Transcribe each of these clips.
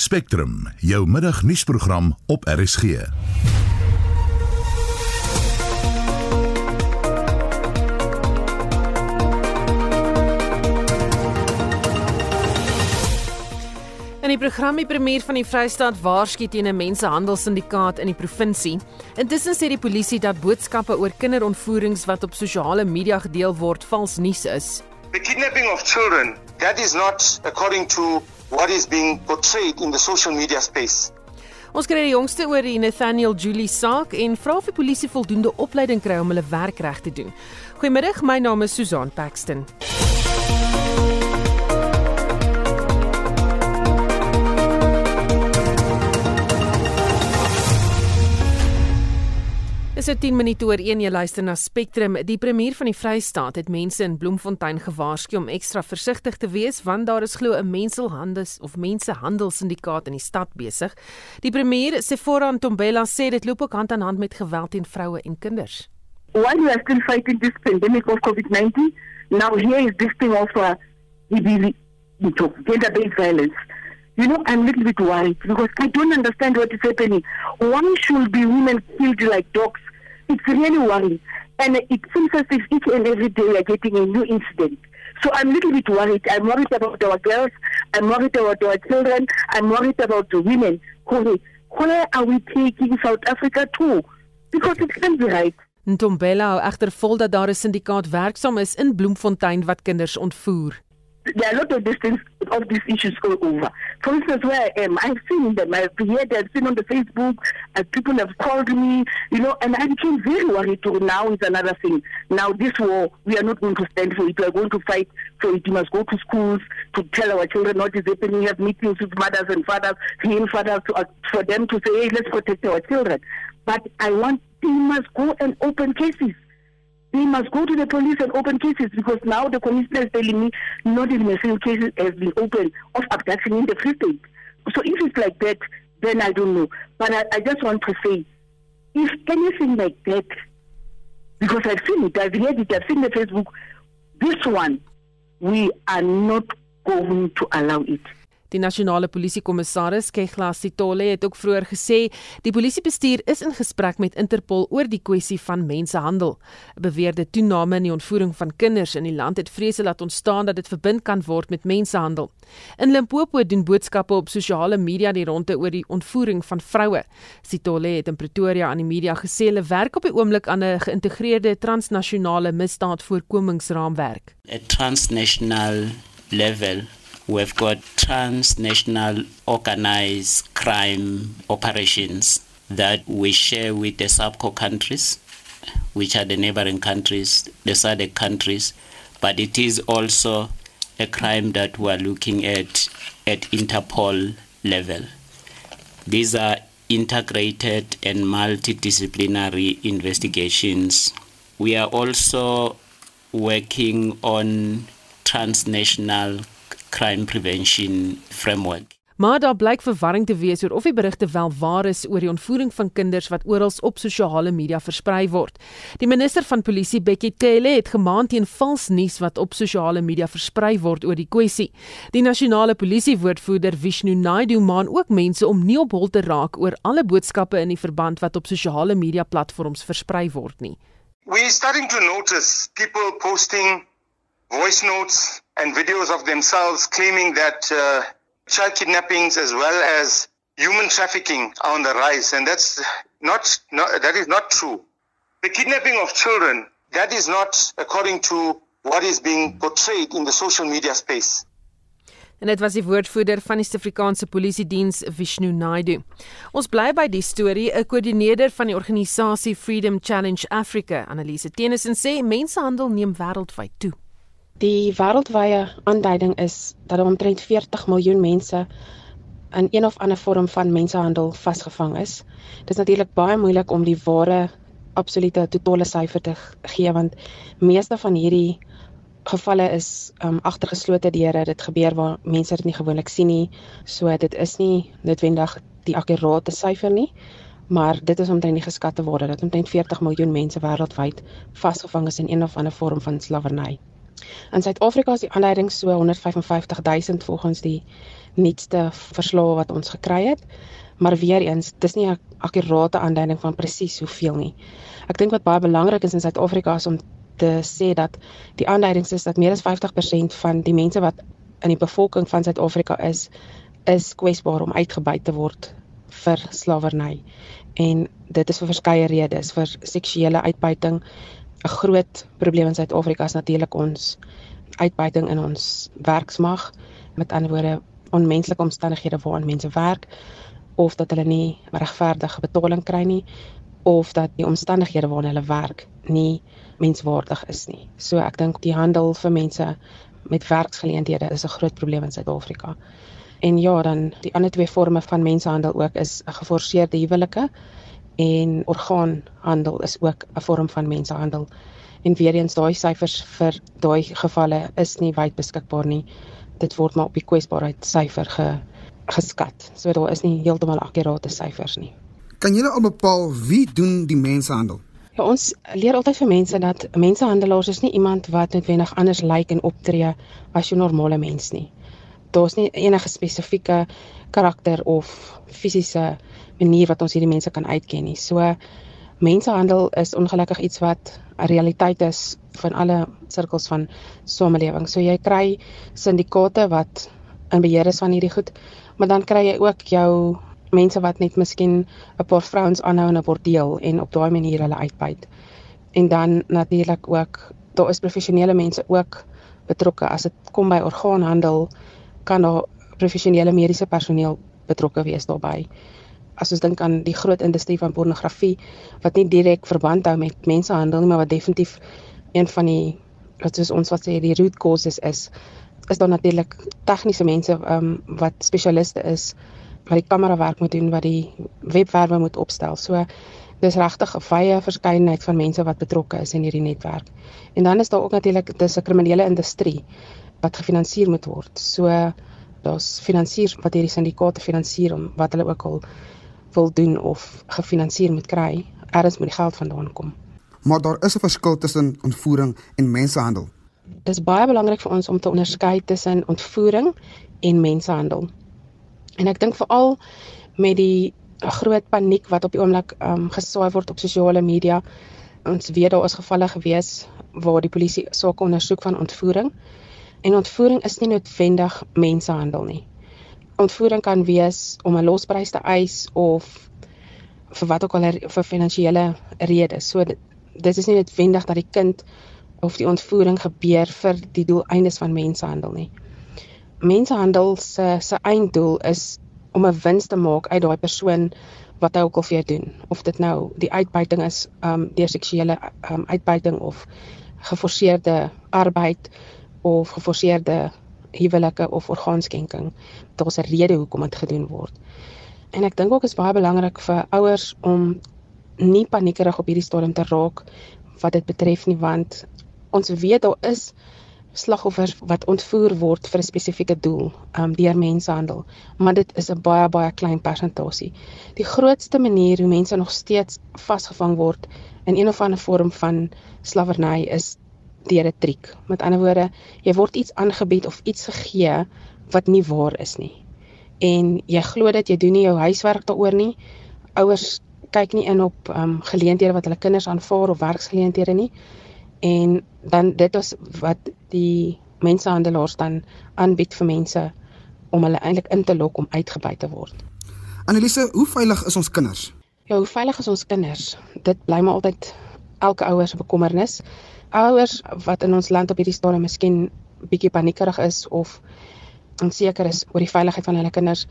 Spectrum, jou middagnuusprogram op RSG. In die program die premier van die Vrystaat waarsku teen 'n mensehandelsindikaat in die provinsie. Intussen sê die polisie dat boodskappe oor kinderontvoerings wat op sosiale media gedeel word vals nuus is. The kidnapping of children, that is not according to what is being portrayed in the social media space. Ons kry die jongste oor die Nathaniel Julie saak en vra of die polisie voldoende opleiding kry om hulle werk reg te doen. Goeiemiddag, my naam is Susan Paxton. Dis 'n 10 minute oor 1 jy luister na Spectrum. Die premier van die Vrystaat het mense in Bloemfontein gewaarsku om ekstra versigtig te wees want daar is glo 'n menselhandels of mensehandelsindikaat in die stad besig. Die premier, Sephora Ntombela, sê dit loop ook hand aan hand met geweld teen vroue en kinders. While we are still fighting this pandemic of COVID-19, now here is this thing of uh, gender-based violence. You know, I'm a little bit worried because I don't understand what is happening. Why should be women killed like dogs? It's really worrying. And it seems as if each and every day we are getting a new incident. So I'm a little bit worried. I'm worried about our girls. I'm worried about our children. I'm worried about the women. Where are we taking South Africa to? Because it can't be right. Ntombela hou egter vol dat daar 'n syndikaat werksaam is in Bloemfontein wat kinders ontvoer. There are a lot of these things of these issues go over. For instance, where I am, I've seen them, I've heard, I've seen on the Facebook, uh, people have called me, you know, and I became very worried to now is another thing. Now this war, we are not going to stand for it. We are going to fight for it. We must go to schools to tell our children what is happening. We have meetings with mothers and fathers, real fathers, to, uh, for them to say, hey, let's protect our children. But I want, they must go and open cases they must go to the police and open cases because now the commissioner is telling me not even a single case has been opened of abduction in the Free State. So if it's like that, then I don't know. But I, I just want to say, if anything like that, because I've seen it, I've heard it, I've seen the Facebook, this one, we are not going to allow it. Die nasionale polisiekommissaris Kegla Sitole het ook vroeër gesê die polisiebestuur is in gesprek met Interpol oor die kwessie van mensehandel. 'n Beweerde toename in die ontvoering van kinders in die land het vrese laat ontstaan dat dit verbind kan word met mensehandel. In Limpopo doen boodskappe op sosiale media die ronde oor die ontvoering van vroue. Sitole het in Pretoria aan die media gesê hulle werk op die oomblik aan 'n geïntegreerde transnasionale misdaadvoorkomingsraamwerk. 'n Transnational level We've got transnational organized crime operations that we share with the subco countries, which are the neighboring countries, the SADC countries, but it is also a crime that we're looking at at Interpol level. These are integrated and multidisciplinary investigations. We are also working on transnational crime prevention framework. Maar daar blyk verwarring te wees oor of die berigte wel waar is oor die ontvoering van kinders wat oral op sosiale media versprei word. Die minister van Polisie, Bekkie Cele, het gemaand teen vals nuus wat op sosiale media versprei word oor die kwessie. Die nasionale polisiewoordvoerder, Vishnu Naidu, maan ook mense om nie op hol te raak oor alle boodskappe in die verband wat op sosiale media platforms versprei word nie. We starting to notice people posting voice notes and videos of themselves claiming that uh, child kidnappings as well as human trafficking are on the rise and that's not, not that is not true the kidnapping of children that is not according to what is being portrayed in the social media space En dit was die woordvoerder van die Suid-Afrikaanse Polisie Diens Vishnu Naidu. Ons bly by die storie, 'n koördineerder van die organisasie Freedom Challenge Africa, Annelise Tennyson sê mensehandel neem wêreldwyd toe. Die wêreldwye aanduiding is dat omtrent 40 miljoen mense in een of ander vorm van mensenhandel vasgevang is. Dit is natuurlik baie moeilik om die ware absolute totale syfer te gee want meeste van hierdie gevalle is um, agter geslote deure. Dit gebeur waar mense dit nie gewoonlik sien nie. So dit is nie noodwendig die akkurate syfer nie, maar dit is omtrent die geskatte waarde dat omtrent 40 miljoen mense wêreldwyd vasgevang is in een of ander vorm van slawerny. In Suid-Afrika is die aanleiding so 155 000 volgens die nuutste verslae wat ons gekry het. Maar weer eens, dis nie 'n akkurate aanduiding van presies hoeveel nie. Ek dink wat baie belangrik is in Suid-Afrika is om te sê dat die aanduidings is dat meer as 50% van die mense wat in die bevolking van Suid-Afrika is, is kwesbaar om uitgebuit te word vir slawerny. En dit is vir verskeie redes, vir seksuele uitbuiting. 'n Groot probleem in Suid-Afrika is natuurlik ons uitbuiting in ons werksmag. Met ander woorde, onmenslike omstandighede waarin mense werk of dat hulle nie regverdige betaling kry nie of dat die omstandighede waarin hulle werk nie menswaardig is nie. So ek dink die handel vir mense met werksgeleenthede is 'n groot probleem in Suid-Afrika. En ja, dan die ander twee forme van mensenhandel ook is geforseerde huwelike en orgaanhandel is ook 'n vorm van mensenhandel. En weer eens daai syfers vir daai gevalle is nie wyd beskikbaar nie dit word maar op die kwesbaarheid syfer ge, geskat. So daar is nie heeltemal akkurate syfers nie. Kan julle al bepaal wie doen die mensehandel? Ja, ons leer altyd vir mense dat mensehandelaars is nie iemand wat noodwendig anders lyk en optree as 'n normale mens nie. Daar's nie enige spesifieke karakter of fisiese manier wat ons hierdie mense kan uitken nie. So mensehandel is ongelukkig iets wat 'n realiteit is van alle sirkels van samelewing. So jy kry syndikaate wat in beheer is van hierdie goed, maar dan kry jy ook jou mense wat net miskien 'n paar vrouens aanhou in 'n bordeel en op daai manier hulle uitbuit. En dan natuurlik ook daar is professionele mense ook betrokke as dit kom by orgaanhandel kan daar professionele mediese personeel betrokke wees daarbye as ons dink aan die groot industrie van pornografie wat nie direk verband hou met mensenhandel nie, maar wat definitief een van die wat soos ons wat sê die root causes is, is daar natuurlik tegniese mense um, wat spesialiste is wat die kamera werk moet doen, wat die webwerwe moet opstel. So dis regtig 'n baie verskeidenheid van mense wat betrokke is in hierdie netwerk. En dan is daar ook natuurlik dis 'n kriminele industrie wat gefinansier moet word. So daar's finansiers wat hierdie syndikaate finansier om wat hulle ook al wil doen of gefinansier moet kry, erns moet die geld vandaan kom. Maar daar is 'n verskil tussen ontvoering en mensenhandel. Dit is baie belangrik vir ons om te onderskei tussen ontvoering en mensenhandel. En ek dink veral met die groot paniek wat op die oomblik um, gesaai word op sosiale media. Ons weet daar is gevalle gewees waar die polisie sake ondersoek van ontvoering. En ontvoering is nie noodwendig mensenhandel nie ontvoering kan wees om 'n losprys te eis of vir wat ook al vir finansiële redes. So dit, dit is nie noodwendig dat die kind of die ontvoering gebeur vir die doeleindes van mensenhandel nie. Mensenhandel se se einddoel is om 'n wins te maak uit daai persoon wat hy ook al vir jou doen. Of dit nou die uitbuiting is um deur seksuele um uitbuiting of geforseerde arbeid of geforseerde huwelike of orgaanskenking. Daar's 'n rede hoekom dit gedoen word. En ek dink ook is baie belangrik vir ouers om nie paniekerig op hierdie stadium te raak wat dit betref nie want ons weet daar is slagoffers wat ontvoer word vir 'n spesifieke doel, um deur mensenhandel, maar dit is 'n baie baie klein persentasie. Die grootste manier hoe mense nog steeds vasgevang word in een of ander vorm van slawerny is deur 'n triek. Met ander woorde, jy word iets aangebied of iets gegee wat nie waar is nie. En jy glo dat jy doen nie jou huiswerk daaroor nie. Ouers kyk nie in op ehm um, geleenthede wat hulle kinders aanvaar of werksgeleenthede nie. En dan dit is wat die mensehandelaars dan aanbied vir mense om hulle eintlik in te lok om uitgebuit te word. Annelise, hoe veilig is ons kinders? Ja, hoe veilig is ons kinders? Dit bly maar altyd elke ouer se bekommernis ouers wat in ons land op hierdie stadium miskien bietjie paniekerig is of onseker is oor die veiligheid van hulle kinders,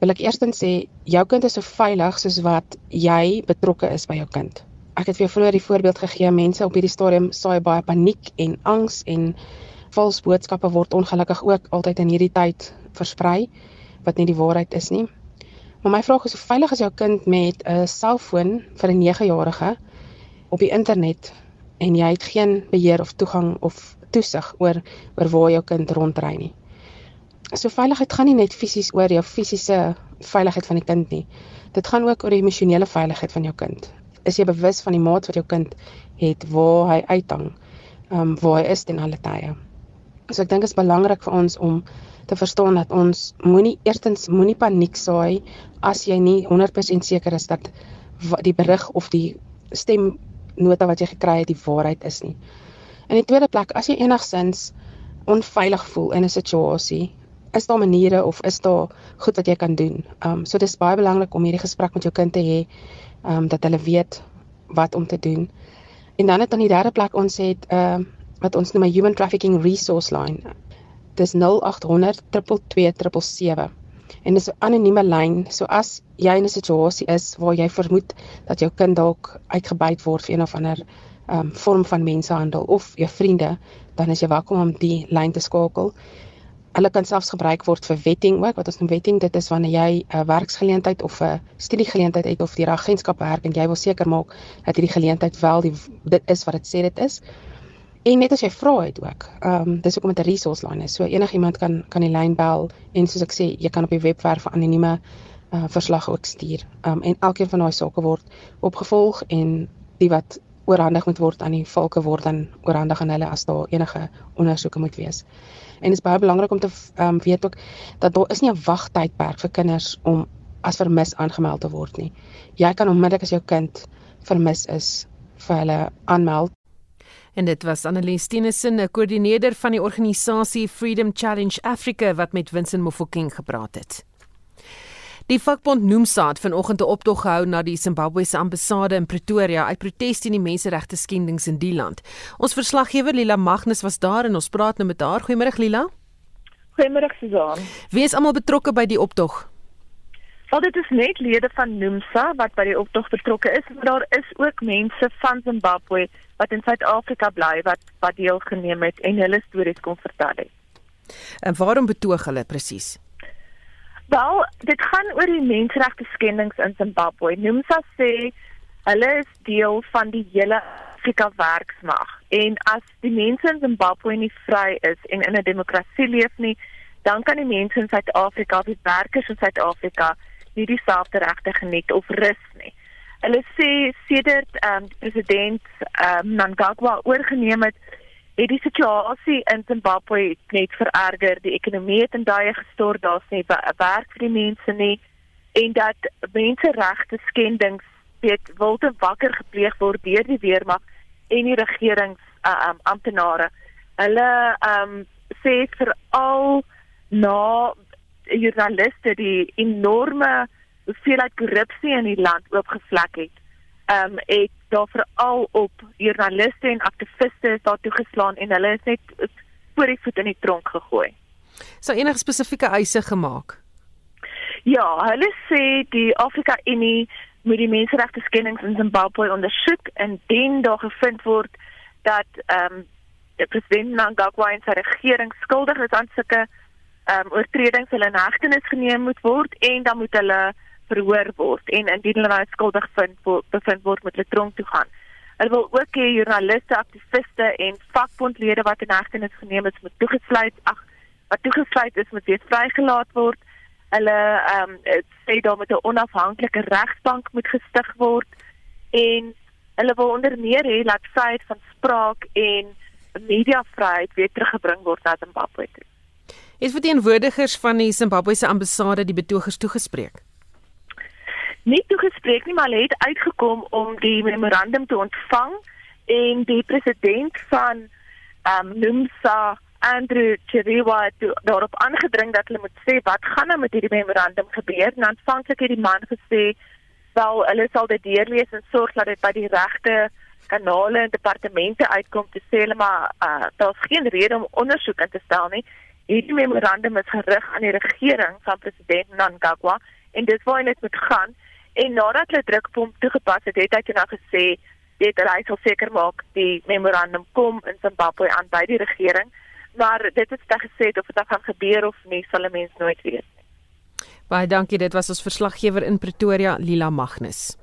wil ek eerstens sê jou kind is so veilig soos wat jy betrokke is by jou kind. Ek het vir jou vroeër die voorbeeld gegee, mense op hierdie stadium saai baie paniek en angs en vals boodskappe word ongelukkig ook altyd in hierdie tyd versprei wat nie die waarheid is nie. Maar my vraag is hoe veilig is jou kind met 'n selfoon vir 'n 9-jarige op die internet en jy het geen beheer of toegang of toesig oor oor waar jou kind rondry nie. So veiligheid gaan nie net fisies oor jou fisiese veiligheid van die kind nie. Dit gaan ook oor die emosionele veiligheid van jou kind. Is jy bewus van die maat wat jou kind het waar hy uithang? ehm um, waar hy is ten alle tye. So ek dink dit is belangrik vir ons om te verstaan dat ons moenie eerstens moenie paniek saai as jy nie 100% seker is dat die berig of die stemnota wat jy gekry het die waarheid is nie. In die tweede plek, as jy enigsins onveilig voel in 'n situasie, is daar maniere of is daar goed wat jy kan doen. Ehm um, so dis baie belangrik om hierdie gesprek met jou kind te hê, ehm um, dat hulle weet wat om te doen. En dan het aan die derde plek ons het ehm uh, wat ons noem 'n human trafficking resource line. Dis 0800 22277. En dis 'n anonieme lyn. So as jy in 'n situasie is waar jy vermoed dat jou kind dalk uitgebuit word vir een of ander um, vorm van mensenhandel of jou vriende, dan is jy welkom om die lyn te skakel. Hulle kan selfs gebruik word vir wetting ook. Wat ons noem wetting, dit is wanneer jy 'n werksgeleentheid of 'n studiegeleentheid het of die agentskap werk en jy wil seker maak dat hierdie geleentheid wel die dit is wat dit sê dit is. En net as jy vra het ook. Ehm um, dis ook met 'n resource line is. So enigiemand kan kan die lyn bel en soos ek sê, jy kan op die webwerf anonieme uh, verslag ook stuur. Ehm um, en elkeen van daai sake word opgevolg en die wat oorhandig moet word aan die valke word dan oorhandig aan hulle as daar enige ondersoeke moet wees. En dit is baie belangrik om te um, weet ook dat daar is nie 'n wagtydperk vir kinders om as vermis aangemeld te word nie. Jy kan onmiddellik as jou kind vermis is vir hulle aanmeld. En dit was Annelies Tennyson, 'n koördineerder van die organisasie Freedom Challenge Africa wat met Vincent Mofokeng gepraat het. Die vakbond Nomsa het vanoggend 'n optog gehou na die Zimbabwese ambassade in Pretoria uit protes teen die menseregte skendings in die land. Ons verslaggewer Lila Magnus was daar en ons praat nou met haar. Goeiemôre Lila. Goeiemôre Susan. Wie is almal betrokke by die optog? Wel dit is net lede van Nomsa wat by die optog betrokke is, maar daar is ook mense van Zimbabwe wat in Suid-Afrika bly wat wat deelgeneem het en hulle stories kon vertel het. En waarom betoog hulle presies? Wel, dit gaan oor die menseregte skendings in Zimbabwe. Nomsa sê hulle is deel van die hele Afrika werksmag en as die mense in Zimbabwe nie vry is en in 'n demokrasie leef nie, dan kan die mense in Suid-Afrika, die werkers in Suid-Afrika, nie dieselfde regte geniet of rus nie. Hulle sê sedert ehm um, president ehm um, Mnangagwa oorgeneem het, het die situasie in Zimbabwe net vererger. Die ekonomie het in daai gestort. Daar's nie werk vir die mense nie en dat menseregte skendings weet wil te wakker gepleeg word deur die weermag en die regerings uh, um, amptenare. Hulle ehm um, sê veral na joernaliste die enorme hoeveelheid korrupsie in die land oopgevlek het. Ehm um, het daar veral op joernaliste en aktiviste is daar toegeslaan en hulle is net voor die voet in die tronk gegooi. Sou enige spesifieke eise gemaak? Ja, hulle sê die Afrika Unie moet die menseregte skendings in Zimbabwe ondersoek en dien daar gevind word dat ehm um, die president Mnangagwa en sy regering skuldig is aan sulke ehm um, oortredings hulle in hegtenis geneem moet word en dan moet hulle verhoor word en indien hulle nou skuldig vind word, bevind word met hulle tronk toe gaan. Hulle wil ook hê joernaliste, aktiviste en vakbondlede wat in hegtenis geneem is moet toegesluit, ag, wat toegesluit is moet weer vrygelaat word. Hulle ehm um, sê daar moet 'n onafhanklike regsbank moet gestig word en hulle wil onder meer hê dat vryheid van spraak en mediavryheid weer teruggebring word na Zimbabwe. Het verteenwoordigers van die Zimbabwese ambassade die betogers toegespreek? nie toegespreek nie, maar hulle het uitgekom om die memorandum te ontvang en die president van ehm um, NUMSA Andrew Chiriwa het daarop aangedring dat hulle moet sê wat gaan nou met hierdie memorandum gebeur. En aanvanklik het die man gesê wel hulle sal dit deurlees en sorg dat dit by die regte kanale en departemente uitkom te sê hulle maar uh, daar's geen rede om ondersoek in te stel nie. Hierdie memorandum is gerig aan die regering van president Mnangagwa en dit wou net moet gaan En nadat hulle druk op hom toegepas het, het hy toe nou gesê dit hy sal seker maak die memorandum kom in Zimbabwe aan by die regering. Maar dit het sterk gesê of dit gaan gebeur of nie, sal 'n mens nooit weet nie. Baie dankie, dit was ons verslaggewer in Pretoria, Lila Magnus.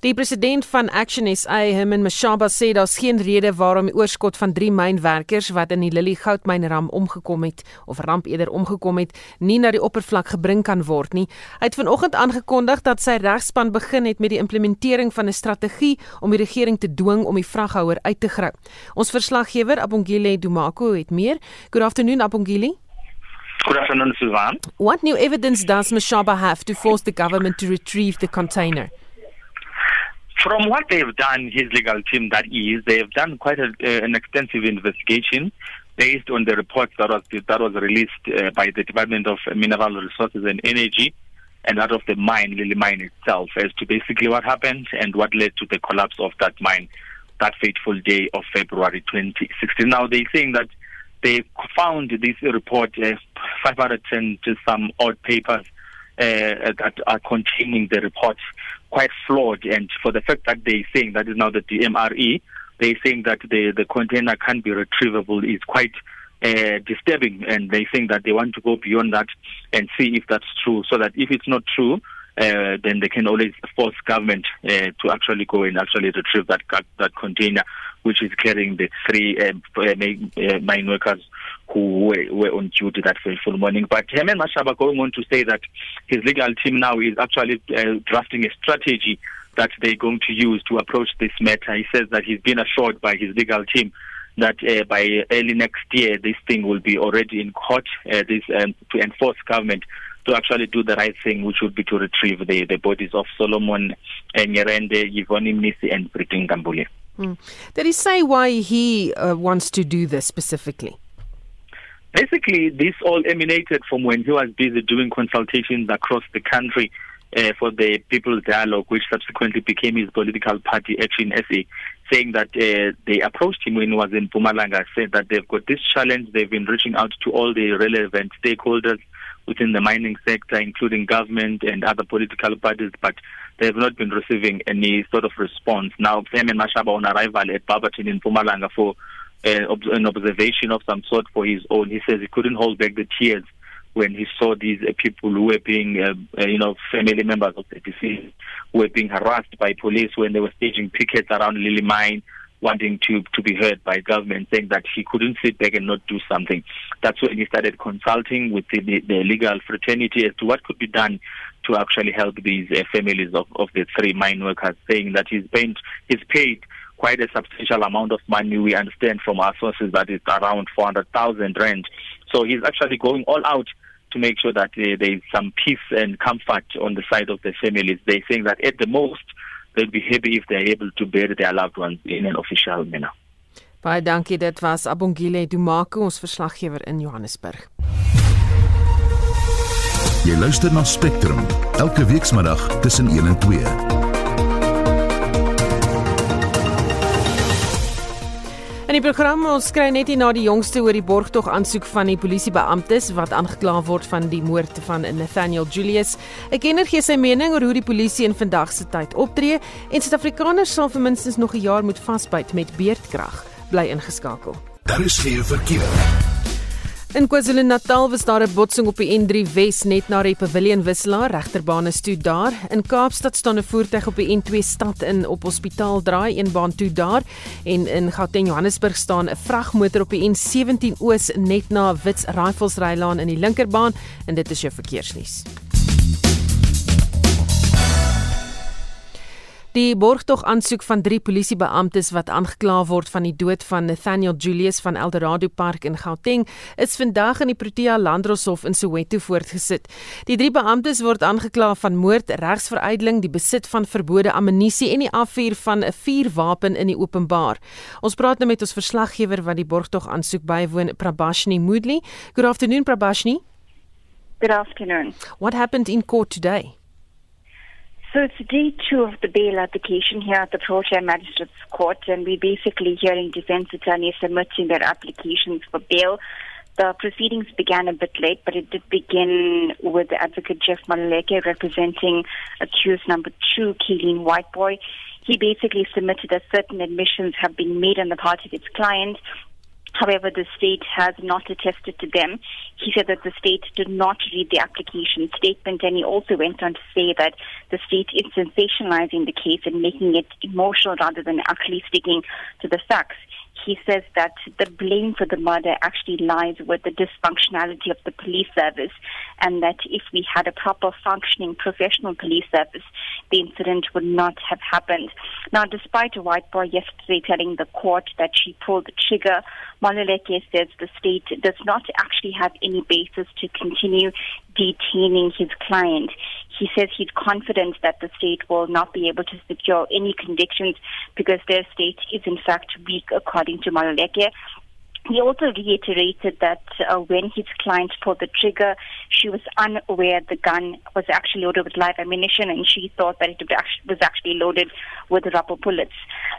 Die president van Action SA, Herman Mashaba, sê daar's geen rede waarom die oorskot van 3 mynwerkers wat in die Lily goudmynram omgekom het of ramp eerder omgekom het, nie na die oppervlak gebring kan word nie. Hy het vanoggend aangekondig dat sy regspan begin het met die implementering van 'n strategie om die regering te dwing om die vraghouer uit te gryp. Ons verslaggewer, Abongile Dumako, het meer. Good afternoon, Abongile. Good afternoon, Suvan. What new evidence does Mashaba have to force the government to retrieve the container? From what they've done, his legal team, that is, they have done quite a, uh, an extensive investigation based on the report that was that was released uh, by the Department of Mineral Resources and Energy and that of the mine, Lily Mine itself, as to basically what happened and what led to the collapse of that mine that fateful day of February 2016. Now they're saying that they found this report, uh, 510 to some odd papers uh, that are containing the report quite flawed. And for the fact that they're saying that is now the DMRE, they're saying that the, the container can't be retrievable is quite uh, disturbing. And they think that they want to go beyond that and see if that's true. So that if it's not true, uh, then they can always force government uh, to actually go and actually retrieve that that container, which is carrying the three uh, uh mine workers who were, were on duty that fateful morning. But Herman Mashaba going on to say that his legal team now is actually uh, drafting a strategy that they're going to use to approach this matter. He says that he's been assured by his legal team that uh, by early next year this thing will be already in court uh, this um, to enforce government to actually do the right thing which would be to retrieve the, the bodies of Solomon Nyerende, Yvonne Mnisi and Britain Gambule. Hmm. Did he say why he uh, wants to do this specifically? Basically, this all emanated from when he was busy doing consultations across the country uh, for the People's Dialogue, which subsequently became his political party, Action SA, saying that uh, they approached him when he was in Pumalanga, said that they've got this challenge, they've been reaching out to all the relevant stakeholders within the mining sector, including government and other political parties, but they have not been receiving any sort of response. Now, Simon Mashaba on arrival at Barberton in Pumalanga for an observation of some sort for his own. He says he couldn't hold back the tears when he saw these uh, people who were being, uh, uh, you know, family members of the deceased who were being harassed by police when they were staging pickets around Lily Mine, wanting to to be heard by government, saying that he couldn't sit back and not do something. That's when he started consulting with the, the, the legal fraternity as to what could be done to actually help these uh, families of, of the three mine workers, saying that he's paid, he's paid quite a substantial amount of money. We understand from our sources that it's around 400,000 rand. So he's actually going all out to make sure that uh, there is some peace and comfort on the side of the families. They're saying that at the most, they'll be happy if they're able to bury their loved ones in an official manner. Baie dankie dit was Abongile Dumako ons verslaggewer in Johannesburg. Jy luister na Spectrum elke weekmiddag tussen 1 en 2. Die program ons kry net hier na die jongste oor die borgtog aansoek van die polisiebeamptes wat aangekla word van die moord van Nathaniel Julius. 'n Kenner gee sy mening oor hoe die polisie in vandag se tyd optree en Suid-Afrikaners sal vir minstens nog 'n jaar moet vasbyt met beerdkrag. Bly ingeskakel. Daar is geen verkeer. In KwaZulu-Natal was daar 'n botsing op die N3 Wes net na die Pavilion wisselaar, regterbane toe daar. In Kaapstad staan 'n voertuig op die N2 stad in op Hospitaal draai, een baan toe daar. En in Gauteng Johannesburg staan 'n vragmotor op die N17 Oos net na Wits Rifles Rylaan in die linkerbaan en dit is jou verkeersnuus. Die borgtog aansoek van drie polisiebeamptes wat aangekla word van die dood van Nathaniel Julius van Eldorado Park in Gauteng is vandag in die Protea Landdroshof in Soweto voortgesit. Die drie beamptes word aangekla van moord, regsveruideling, die besit van verbode ammunisie en die afvuur van 'n vuurwapen in die openbaar. Ons praat nou met ons verslaggewer wat die borgtog aansoek bywoon, Prabashni Moodley. Good afternoon Prabashni. Good afternoon. What happened in court today? So it's day two of the bail application here at the Protea Magistrates Court, and we're basically hearing defense attorneys submitting their applications for bail. The proceedings began a bit late, but it did begin with the advocate Jeff Maleke representing accused number two, Keelan Whiteboy. He basically submitted that certain admissions have been made on the part of its client However, the state has not attested to them. He said that the state did not read the application statement, and he also went on to say that the state is sensationalizing the case and making it emotional rather than actually sticking to the facts he says that the blame for the murder actually lies with the dysfunctionality of the police service and that if we had a proper functioning professional police service, the incident would not have happened. Now, despite a white boy yesterday telling the court that she pulled the trigger, Maluleke says the state does not actually have any basis to continue detaining his client. He says he's confident that the state will not be able to secure any convictions because their state is in fact weak, according to Maluleke. He also reiterated that uh, when his client pulled the trigger, she was unaware the gun was actually loaded with live ammunition and she thought that it was actually loaded with rubber bullets.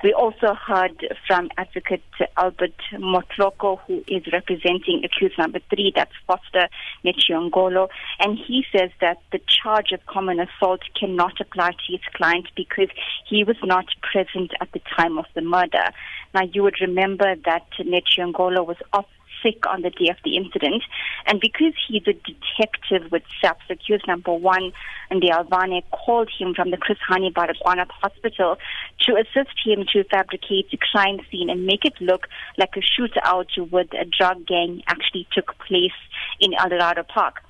We also heard from advocate Albert Motloko, who is representing accused number three, that's Foster Nechiongolo, and he says that the charge of common assault cannot apply to his client because he was not present at the time of the murder. Now, you would remember that Nechiongolo was off sick on the day of the incident. And because he's a detective with SAPS, accused number one, and the Alvane called him from the Chris Hani Baragwanath hospital to assist him to fabricate the crime scene and make it look like a shootout with a drug gang actually took place in Eldorado Park.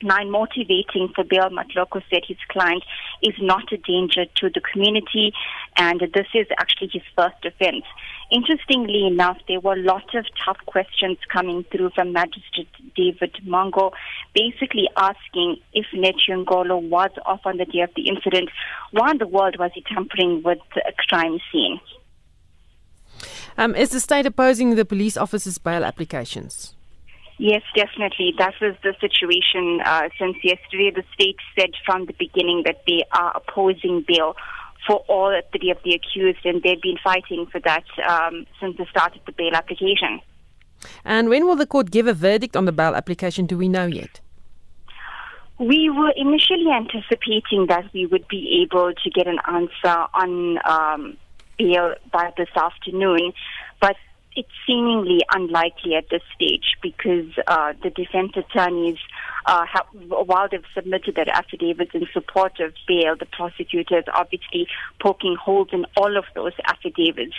Nine motivating for Bill Matloko said his client is not a danger to the community and this is actually his first offense. Interestingly enough, there were a lot of tough questions coming through from Magistrate David Mongo, basically asking if Nechiongolo was off on the day of the incident, why in the world was he tampering with a crime scene? Um, is the state opposing the police officers' bail applications? Yes, definitely. That was the situation uh, since yesterday. The state said from the beginning that they are opposing bail for all three of the accused, and they've been fighting for that um, since the start of the bail application. And when will the court give a verdict on the bail application? Do we know yet? We were initially anticipating that we would be able to get an answer on um, bail by this afternoon, but it's seemingly unlikely at this stage because uh, the defense attorneys, uh, have, while they've submitted their affidavits in support of bail, the prosecutors obviously poking holes in all of those affidavits.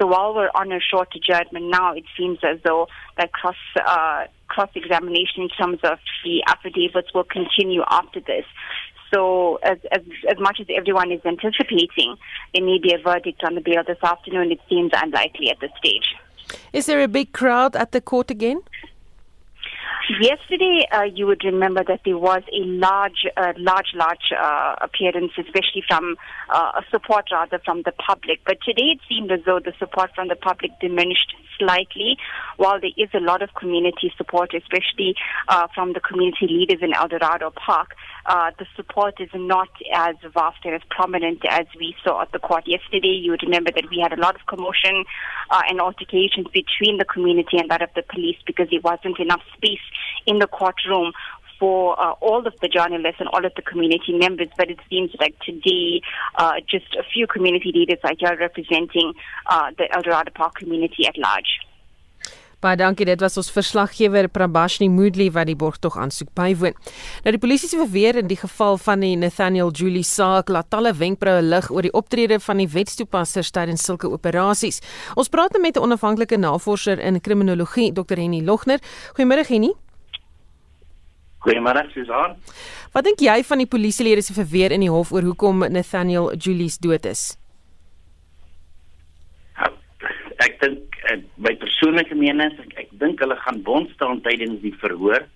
So while we're on a short adjournment now, it seems as though that cross uh, cross examination in terms of the affidavits will continue after this. So, as, as, as much as everyone is anticipating, there may be a verdict on the bail this afternoon. It seems unlikely at this stage. Is there a big crowd at the court again? Yesterday, uh, you would remember that there was a large, uh, large, large uh, appearance, especially from uh, support rather from the public. But today, it seemed as though the support from the public diminished slightly. While there is a lot of community support, especially uh, from the community leaders in Eldorado Park, uh, the support is not as vast and as prominent as we saw at the court yesterday. You would remember that we had a lot of commotion uh, and altercations between the community and that of the police because there wasn't enough space in the courtroom for uh, all of the journalists and all of the community members, but it seems like today uh, just a few community leaders are here representing uh, the Eldorado Park community at large. Baie dankie. Dit was ons verslaggewer Prabashni Moodley wat die borgtog aansoek bywoon. Nou die polisie se verweer in die geval van die Nathaniel Julie saak laat talle wenkbroue lig oor die optrede van die wetstoepassers tydens sulke operasies. Ons praat nou met 'n onafhanklike navorser in kriminologie, Dr. Henny Logner. Goeiemôre Henny. Goeiemôre Susan. Wat dink jy van die polisielede se verweer in die hof oor hoekom Nathaniel Julie se dood is? ek dink my persoonlike mening is ek, ek dink hulle gaan bond staan tydens die verhoor.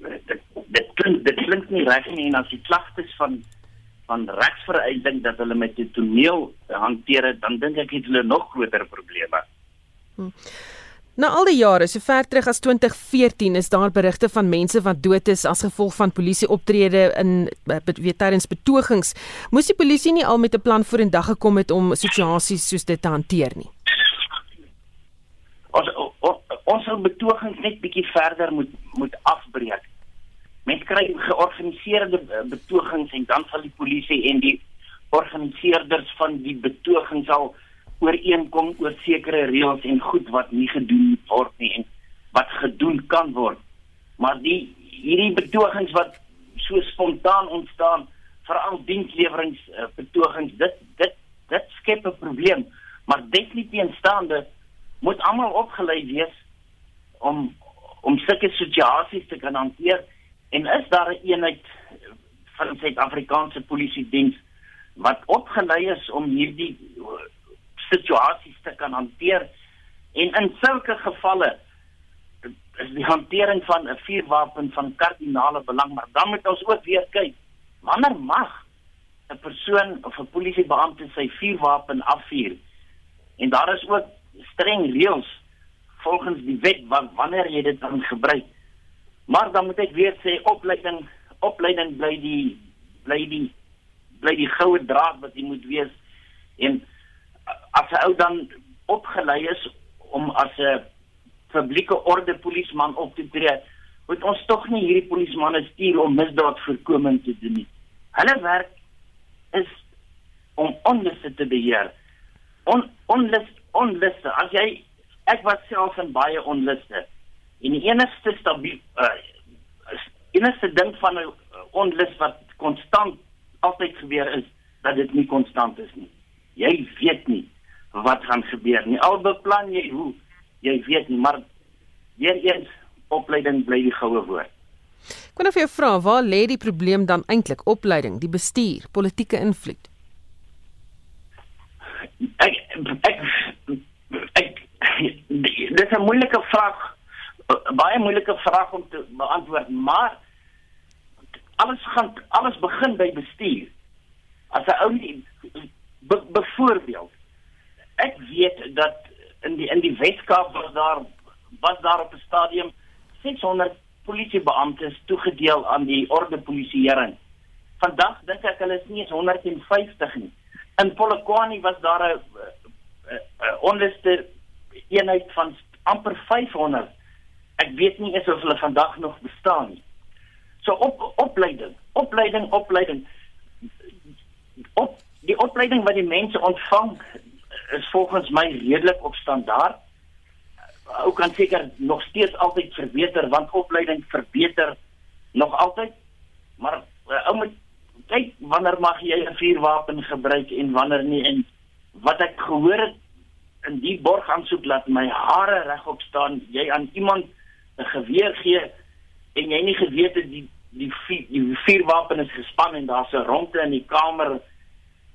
Dit dit klink dit klink nie reg nie en as die klagtes van van regsvereising dat hulle met die toneel hanteer het, dan dink ek het hulle nog groter probleme. Hm. Na al die jare, so ver terug as 2014, is daar berigte van mense wat dood is as gevolg van polisieoptrede in weet tydens betogings. Moes die polisie nie al met 'n plan vorendag gekom het om situasies soos dit te hanteer nie? Ons ons sou betogings net bietjie verder moet moet afbreek. Mense kry georganiseerde betogings en dan sal die polisie en die organiseerders van die betogings al ooreenkom oor sekere reëls en goed wat nie gedoen word nie en wat gedoen kan word. Maar die hierdie betogings wat so spontaan ontstaan, veral dienslewerings uh, betogings, dit dit dit skep 'n probleem. Maar definitief staande moet almal opgelei wees om om sulke situasies te kan hanteer. En is daar 'n eenheid van Suid-Afrikaanse polisie diens wat opgelei is om hierdie uh, situasies te kan hanteer? En in sulke gevalle is die hantering van 'n vuurwapen van kardinale belang maar dan moet ons ook weer kyk wanneer mag 'n persoon of 'n polisiebeampte sy vuurwapen afvuur? En daar is ook streng reëls volgens die wet wat wanneer jy dit dan gebruik maar dan moet ek weer sê opleiding opleiding bly die bly die bly die goue draad wat jy moet wees en as 'n ou dan opgelei is om as 'n publieke orde polisieman op te tree, moet ons tog nie hierdie polisiemanne stuur om misdaadvoorkoming te doen nie. Hulle werk is om onluste te beheer. On onlus onluste. As jy ek was self in baie onluste. En die enigste stabiel uh, enigste ding van 'n onlus wat konstant altyd gebeur is dat dit nie konstant is nie. Jy weet nie wat gaan gebeur nie. Al beplan jy hoe, jy weet nie, maar weer eens opleiding bly die goue woord. Kon ek vir jou vra, waar lê die probleem dan eintlik? Opleiding, die bestuur, politieke invloed? Ek ek ek dis 'n moeilike vraag, baie moeilike vraag om te beantwoord, maar alles gaan alles begin by bestuur. As 'n ou nie byvoorbeeld ek weet dat in die in die Weskaap was daar was daar op 'n stadium 600 polisiebeamptes toegedeel aan die orde polisieering. Vandag dink ek hulle is nie eens 150 nie. In Polokwane was daar 'n onderste eenheid van amper 500. Ek weet nie eens of hulle vandag nog bestaan nie. So op opleiding, opleiding, opleiding. Op die opleiding wat die mense ontvang is volgens my redelik op standaard. Ou kan seker nog steeds altyd verbeter want opleiding verbeter nog altyd. Maar uh, ou moet kyk wanneer mag jy 'n vuurwapen gebruik en wanneer nie en wat ek gehoor het in die borg aansoek laat my hare regop staan jy aan iemand 'n geweer gee en jy nie geweet het die die vier, die vuurwapen is gespan en daar's 'n ronde in die kamer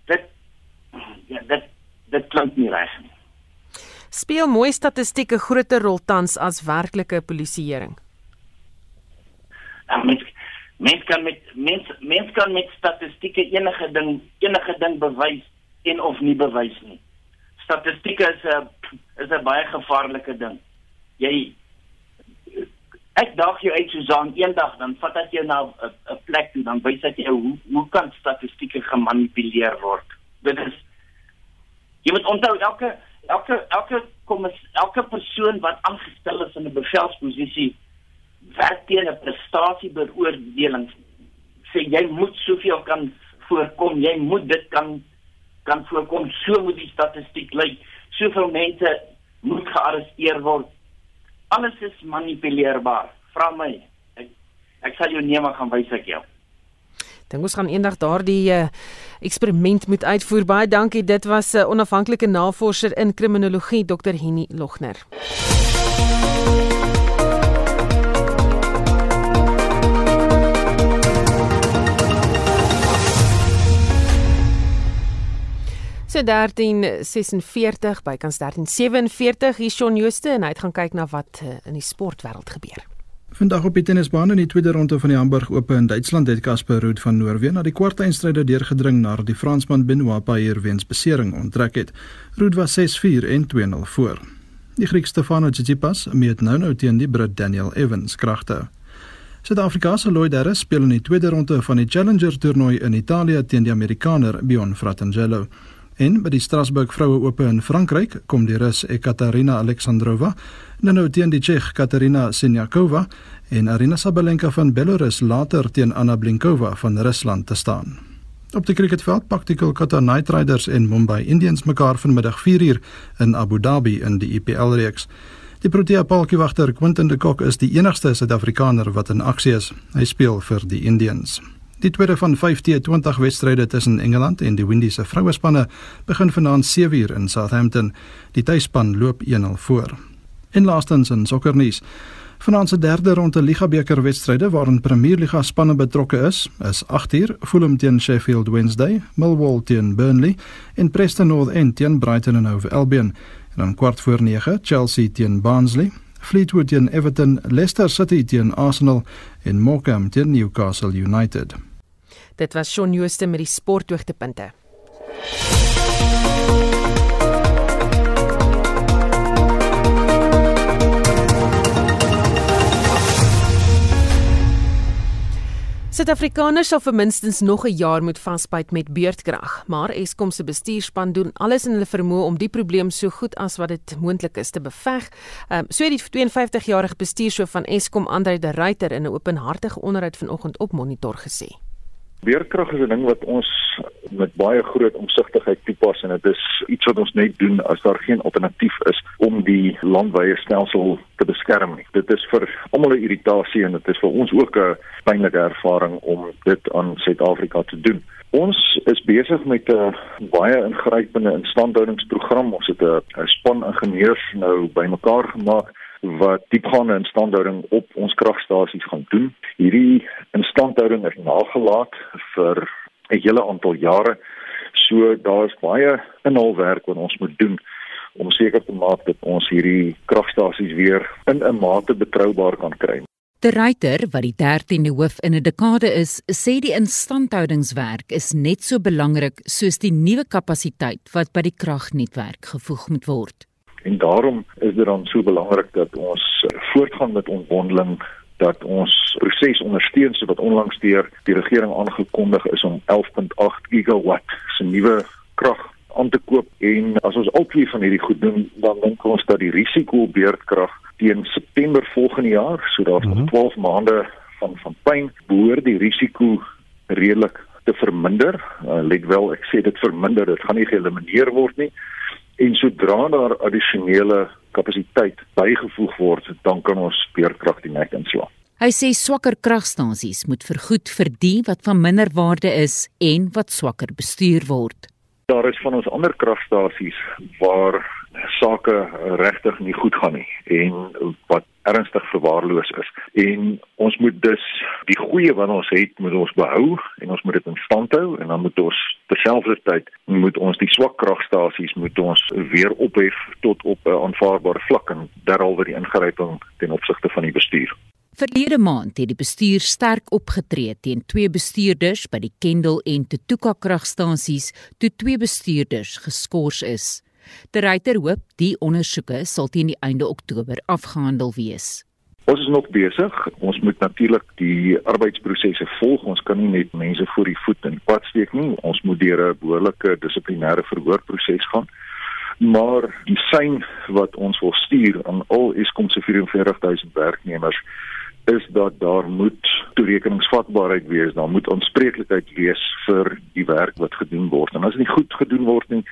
dit ja dit dit klink nie reg nie. Speel mooi statistieke groter rol tans as werklike polisieering. Ja, mens mens kan met mens mens kan met statistieke enige ding enige ding bewys en of nie bewys nie. Statistieke is 'n is 'n baie gevaarlike ding. Jy ek daag jou uit Susan eendag dan vat ek jou na 'n plek toe dan wys ek jou hoe hoe kan statistieke gemanipuleer word. Dit is Jy moet onthou elke elke elke kom elke persoon wat aangestel is in 'n bevelsposisie werk teen 'n prestasiebeoordeling. Sê jy moet soveel kan voorkom, jy moet dit kan kan voorkom. So moet die statistiek lyk. Soveel mense moet gearresteer word. Alles is manipuleerbaar. Vra my. Ek ek sal jou neem gaan wys ek jou. Dink ons gaan eendag daardie uh, eksperiment moet uitvoer. Baie dankie. Dit was 'n uh, onafhanklike navorser in kriminologie, Dr. Henny Logner. So 1346 bykans 1347 hier Shaun Jooste en hy gaan kyk na wat uh, in die sportwêreld gebeur. Vandag op die tennisbaan in die tweede ronde van die Hamburg Ope in Duitsland het Casper Ruud van Noorwe na die kwartfinale deurgedring na die Fransman Benoit Paire weens besering onttrek het. Ruud was 6-4 en 2-0 voor. Die Griek Stefano Tsitsipas meet nou nou teen die Brit Daniel Evans kragte. Suid-Afrikaanse Lloyd Harris speel in die tweede ronde van die Challenger toernooi in Italië teen die Amerikaner Bjorn Fratangelo. En by die Strasbourg Vroue Ope in Frankryk kom die Rus Ekaterina Alexandrova nou teen die Tsjeeg Katerina Siniakova en Arina Sabalenka van Belarus later teen Anna Blinkova van Rusland te staan. Op die cricketveld pak die Kolkata Knight Riders en Mumbai Indians mekaar vanmiddag 4uur in Abu Dhabi in die IPL reeks. Die Protea palkiewagter Quinton de Kock is die enigste Suid-Afrikaner wat in aksie is. Hy speel vir die Indians. Die tweede van 5T20 wedstryde tussen Engeland en die Windies se vrouespanne begin vanaand 7uur in Southampton. Die tuisspan loop 1-0 voor. En laastens in sokkernuus. Vanaand se derde ronde Ligabeker wedstryde waarin Premier Liga spanne betrokke is, is 8uur Fulham teen Sheffield Wednesday, Millwall teen Burnley en Preston North End teen Brighton and Hove Albion. En dan kwart voor 9 Chelsea teen Barnsley, Fleetwood teen Everton, Leicester City teen Arsenal en Morecambe teen Newcastle United. Dit was Shaun Jooste met die sporthoogtepunte. Suid-Afrikaners sal vir minstens nog 'n jaar moet vasbyt met beurtkrag, maar Eskom se bestuurspan doen alles in hulle vermoë om die probleem so goed as wat dit moontlik is te beveg. Ehm um, so het die 52-jarige bestuurshoof van Eskom, Andre de Ruyter, in 'n openhartige onderhoud vanoggend op Monitor gesê. Weerkrag is 'n ding wat ons met baie groot omsigtigheid toepas en dit is iets wat ons net doen as daar geen alternatief is om die landwyse stelsel te beskerm nie. Dit is vir almal 'n irritasie en dit is vir ons ook 'n pynlike ervaring om dit aan Suid-Afrika te doen. Ons is besig met 'n baie ingrypende instandhoudingsprogram. Ons het 'n span ingenieurs nou bymekaar gemaak wat diepgaande instandhouding op ons kragstasies gaan doen. Hierdie instandhouding is nagelaat vir 'n hele aantal jare. So daar's baie inhaalwerk wat ons moet doen om seker te maak dat ons hierdie kragstasies weer in 'n mate betroubaar kan kry. Die ryter wat die 13de hoof in 'n dekade is, sê die instandhoudingswerk is net so belangrik soos die nuwe kapasiteit wat by die kragnetwerk gevoeg moet word. En daarom is dit dan so belangrik dat ons voortgaan met ontwondeling dat ons proses ondersteun so wat onlangs deur die regering aangekondig is om 11.8 gigawatt se nuwe krag aan te koop. En as ons al twee van hierdie goed doen dan dink ons dat die risiko op beurtkrag teen September volgende jaar so daar's nog mm -hmm. 12 maande van van pyn behoort die risiko redelik te verminder. Uh, let wel ek sê dit verminder dit gaan nie geëlimineer word nie en sodra daar addisionele kapasiteit bygevoeg word, dan kan ons speurkrag die nek inslaan. Hy sê swakker kragstasies moet vergoed vir die wat van minder waarde is en wat swakker bestuur word. Daar is van ons ander kragstasies waar sake regtig nie goed gaan nie en wat ernstig verwaarloos is. En ons moet dus die goeie wat ons het, moet ons behou en ons moet dit in stand hou en dan moet ons terselfdertyd moet ons die swak kragstasies moet ons weer ophef tot op 'n aanvaarbare vlak en derhalwe die ingryping ten opsigte van die bestuur. Verlede maand het die bestuur sterk opgetree teen twee bestuurders by die Kendal en Tutuka kragstasies toe twee bestuurders geskort is. Die ryter hoop die ondersoeke sal teen die einde Oktober afgehandel wees. Ons is nog besig. Ons moet natuurlik die arbeidsprosesse volg. Ons kan nie net mense voor die voet in pad steek nie. Ons moet deur 'n behoorlike dissiplinêre verhoorproses gaan. Maar die sein wat ons wil stuur aan al Eskom se 44000 werknemers is dat daar moet toerekeningsvatbaarheid wees. Daar moet aanspreeklikheid wees vir die werk wat gedoen word. En as dit nie goed gedoen word nie,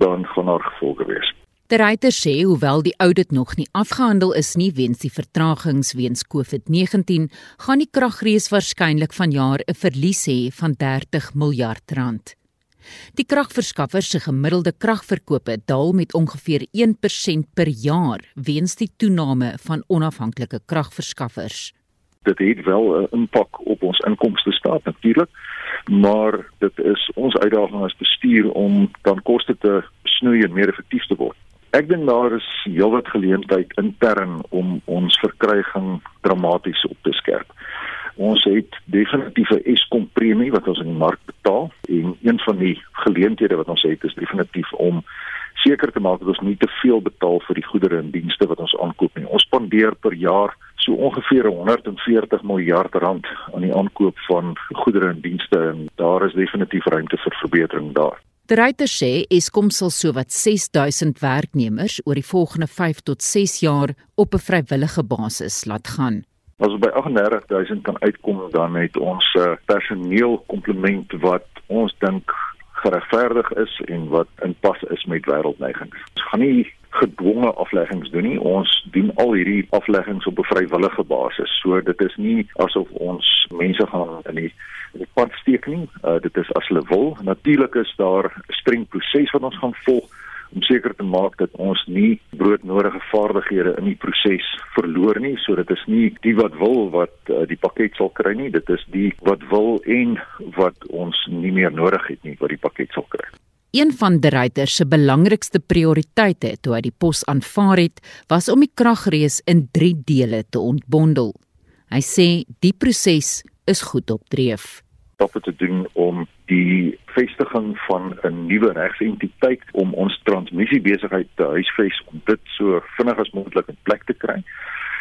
dan gaan daar gevolge wees. Die ryter sê hoewel die audit nog nie afgehandel is nie weens die vertragings weens COVID-19, gaan die kragrees waarskynlik vanjaar 'n verlies hê van 30 miljard rand. Die kragverskaffers se gemiddelde kragverkope daal met ongeveer 1% per jaar weens die toename van onafhanklike kragverskaffers. Dit het wel 'n impak op ons inkomste staat natuurlik maar dit is ons uitdaging as bestuur om dan koste te snoei en meer effektief te word. Ek dink daar is heelwat geleentheid intern om ons verkryging dramaties op te skerp. Ons het definitief 'n Eskom premie wat ons in die mark betaal en een van die geleenthede wat ons het is definitief om seker te maak dat ons nie te veel betaal vir die goedere en dienste wat ons aankoop nie. Ons spandeer per jaar so ongeveer 140 miljard rand aan die aankoop van goedere en dienste en daar is definitief ruimte vir verbetering daar. Die ryter sê Eskom sal sowat 6000 werknemers oor die volgende 5 tot 6 jaar op 'n vrywillige basis laat gaan. As ons by 38000 kan uitkom dan het ons uh, personeelkomplement wat ons dink geregverdig is en wat in pas is met wêreldneigings. Ons gaan nie gedwonge afleggings doen nie. Ons doen al hierdie afleggings op 'n vrywillige basis. So dit is nie asof ons mense gaan in die in die pad steek nie. Uh, dit is as hulle wil. Natuurlik is daar 'n streng proses wat ons gaan volg om seker te maak dat ons nie broodnodige vaardighede in die proses verloor nie. So dit is nie die wat wil wat uh, die pakket sal kry nie. Dit is die wat wil en wat ons nie meer nodig het nie wat die pakket sal kry. Een van die ryter se belangrikste prioriteite toe hy die pos aanvaar het, was om die kragrees in 3 dele te ontbondel. Hy sê die proses is goed op dreef. Stap te doen om die vestiging van 'n nuwe regsentiteit om ons transmissiebesigheid te huisves om dit so vinnig as moontlik in plek te kry.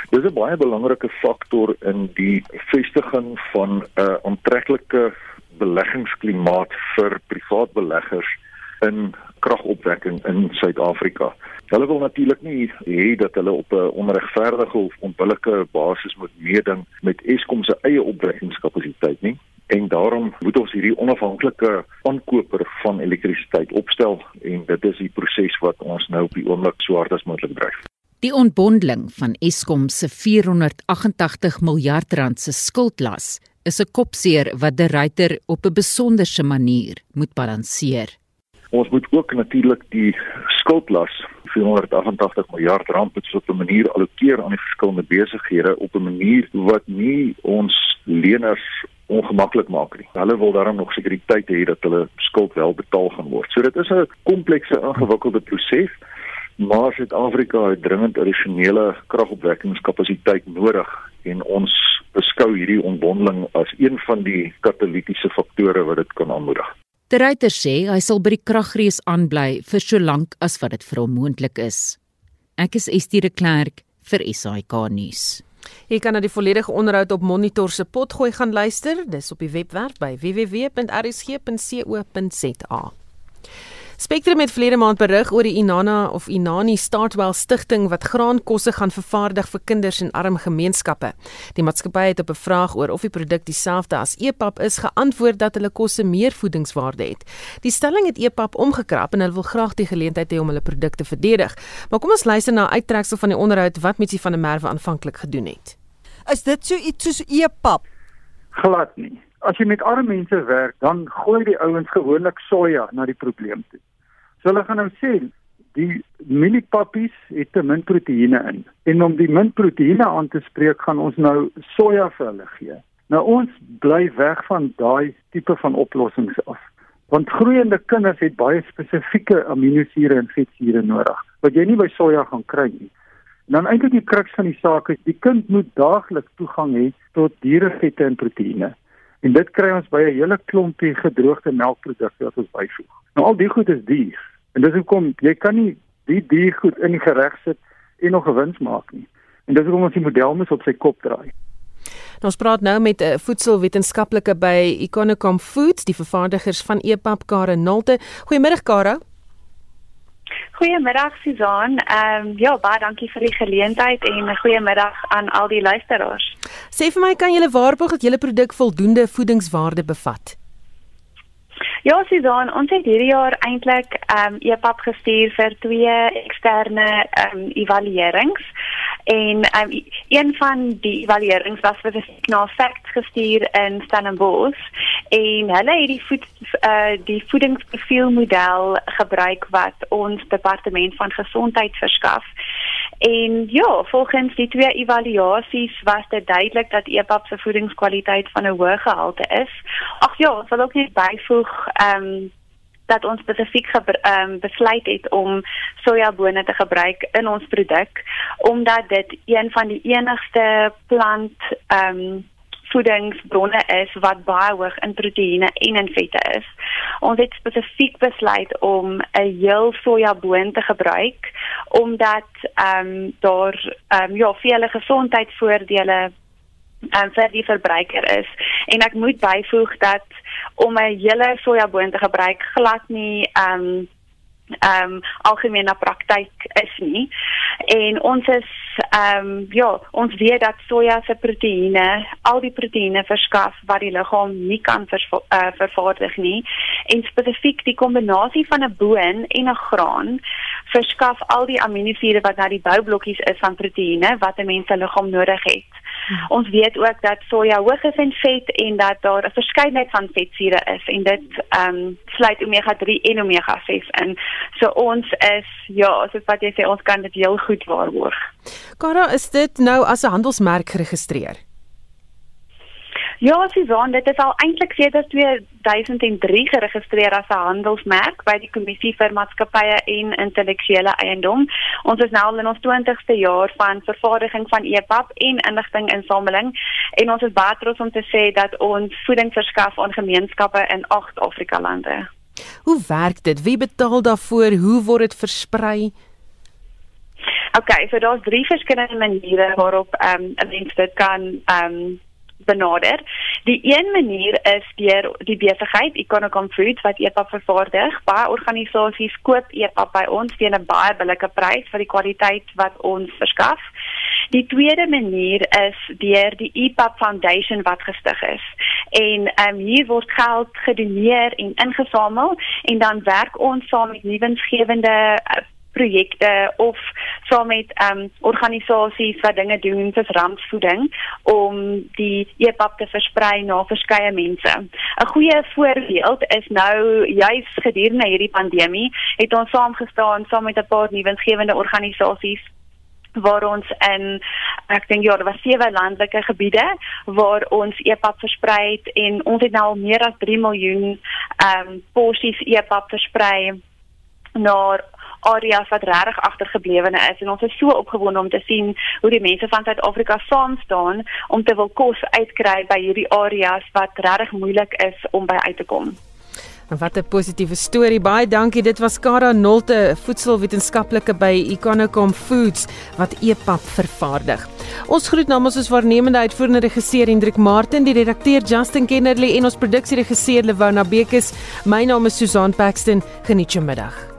Dis 'n baie belangrike faktor in die vestiging van 'n aantreklike beleggingsklimaat vir privaat beleggers in kragopwekking in Suid-Afrika. Hulle wil natuurlik nie hê dat hulle op 'n onregverdige of onbillike basis moet meeding met Eskom se eie opwekkingskapasiteit nie. En daarom moet ons hierdie onafhanklike aankoper van elektrisiteit opstel en dit is die proses wat ons nou op die oomblik so hard as moontlik dryf. Die ontbondeling van Eskom se 488 miljard rand se skuldlas is 'n kopseer wat die ryter op 'n besonderse manier moet balanseer. Ons moet ook natuurlik die skuldlas 488 miljard rand op 'n manier allokeer aan die verskillende besighede op 'n manier wat nie ons leners ongemaklik maak nie. Hulle wil daarom nog sekuriteit hê dat hulle skuld wel betaal gaan word. So dit is 'n komplekse ingewikkelde proses, maar Suid-Afrika het dringend addisionele kragopwekkingskapasiteit nodig en ons beskou hierdie ontbondeling as een van die katalitiese faktore wat dit kan aanmoedig. Die ryter sê hy sal by die kragrees aanbly vir so lank as wat dit vir hom moontlik is. Ek is Estie de Klerk vir SAK nuus. Jy kan na die volledige onderhoud op Monitor se potgooi gaan luister. Dis op die webwerf by www.rsg.co.za. Spectrum het verlede maand berig oor die Inana of Inani Startwell Stichting wat graankosse gaan vervaardig vir kinders in arm gemeenskappe. Die maatskappy het op 'n vraag oor of die produk dieselfde as EPAP is, geantwoord dat hulle kosse meer voedingswaarde het. Die stelling het EPAP omgekrap en hulle wil graag die geleentheid hê om hulle produkte te verdedig. Maar kom ons luister na 'n uittreksel van die onderhoud wat Mitsi van der Merwe aanvanklik gedoen het. Is dit so iets soos EPAP? Glad nie. As jy met arme mense werk, dan gooi die ouens gewoonlik soja na die probleem toe. So hulle gaan nou sê die mieliepappies het te min proteïene in. En om die min proteïene aan te spreek, gaan ons nou soja vir hulle gee. Nou ons bly weg van daai tipe van oplossings af. Want groeiende kinders het baie spesifieke aminosure en vetsure nodig wat jy nie by soja gaan kry nie. En dan eintlik die kruks van die saak is die kind moet daagliks toegang hê tot dierevette en proteïene. En dit kry ons by 'n hele klompie gedroogde melkprodukte wat ons byvoeg. Nou al die goed is duur. En dis hoekom jy kan nie die dier goed in die gereg sit en nog 'n wins maak nie. En dis hoekom ons die model moet op sy kop draai. Nou, ons praat nou met 'n voedselwetenskaplike by Econocom Foods, die vervaardigers van Epap Kara Nolte. Goeiemiddag Kara. Goeiemiddag Susan. Ehm um, ja, baie dankie vir die geleentheid en 'n goeiemiddag aan al die luisteraars. Sê vir my, kan julle waarborg dat julle produk voldoende voedingswaarde bevat? Ja, Susan, ons het hierdie jaar eintlik ehm um, EPAP gestuur vir twee eksterne ehm um, evaluerings. En um, een van die evaluerings was vir na Facts gestuur in Stellenbosch en hulle het die voed uh, die voedingsprofielmodel gebruik wat ons departement van gesondheid verskaf. En ja, volgens die twee evaluasies was dit duidelik dat EPAP se voedingskwaliteit van 'n hoë gehalte is. Ag ja, ons wil ook net byvoeg ehm um, dat ons spesifiek ehm um, besluit het om sojabone te gebruik in ons produk omdat dit een van die enigste plant ehm um, voedingsbronne is wat baie hoog in proteïene en in vette is. Ons het spesifiek besluit om 'n heel sojaboon te gebruik omdat ehm um, daar ehm um, ja, vele gesondheidsvoordele um, vir die verbruiker is. En ek moet byvoeg dat om 'n hele sojaboon te gebruik glad nie ehm um, ehm um, algemene praktyk is nie. En ons is ehm um, ja, ons weet dat soja se proteïene, al die proteïene verskaf wat die liggaam nie kan vers, uh, vervaardig nie. En spesifiek die kombinasie van 'n boon en 'n graan verskaf al die aminosure wat na die boublokkies is van proteïene wat 'n mens se liggaam nodig het. Hmm. Ons weet ook dat soja hoog is in vet en dat daar 'n verskeidenheid van vetsure is en dit ehm um, sluit omega-3 en omega-6 in. So ons is ja, soos wat jy sê, ons kan dit heel goed waarborg. Kara, is dit nou as 'n handelsmerk geregistreer? Ja, Susan, dit is al eintlik sedert 2003 geregistreer as 'n handelsmerk by die Kommissie vir Maatskappye en Intellektuele Eiendom. Ons is nou in ons 20ste jaar van vervaardiging van EPAP en inligtinginsameling en ons is baie trots om te sê dat ons voeding verskaf aan gemeenskappe in 8 Afrika lande. Hoe werk dit? Wie betaal daarvoor? Hoe word dit versprei? Okay, so daar's drie verskillende maniere waarop ehm um, 'n mens dit kan ehm um, benader. Die een manier is deur die besigheid Econocom Foods wat EPAP vervaardig. Baie organisasies koop EPAP by ons teen 'n baie billike prys vir die kwaliteit wat ons verskaf. Die tweede manier is deur die EPAP Foundation wat gestig is. En ehm um, hier word geld gedoneer en ingesamel en dan werk ons saam met nuwensgewende uh, projekte of saam met ehm um, organisasies wat dinge doen soos rampvoeding om die EPAP te versprei na verskeie mense. 'n Goeie voorbeeld is nou juis gedurende hierdie pandemie het ons saamgestaan saam met 'n paar nuwensgewende organisasies waar ons in ek dink ja, daar was sewe landelike gebiede waar ons EPAP versprei het en ons het nou al meer as 3 miljoen ehm um, porsies EPAP versprei na areas wat regtig agtergeblewene is en ons is so opgewonde om te sien hoe die mense van Suid-Afrika saam staan om te wil kos uitkry by hierdie areas wat regtig moeilik is om by uit te kom. Wat 'n positiewe storie. Baie dankie. Dit was Kara Nolte, voedselwetenskaplike by Econocom Foods wat EPAP vervaardig. Ons groet namens ons waarnemende uitvoerende regisseur Hendrik Martin, die redakteur Justin Kennerly en ons produksieregisseur Lewona Bekes. My naam is Susan Paxton. Geniet jou middag.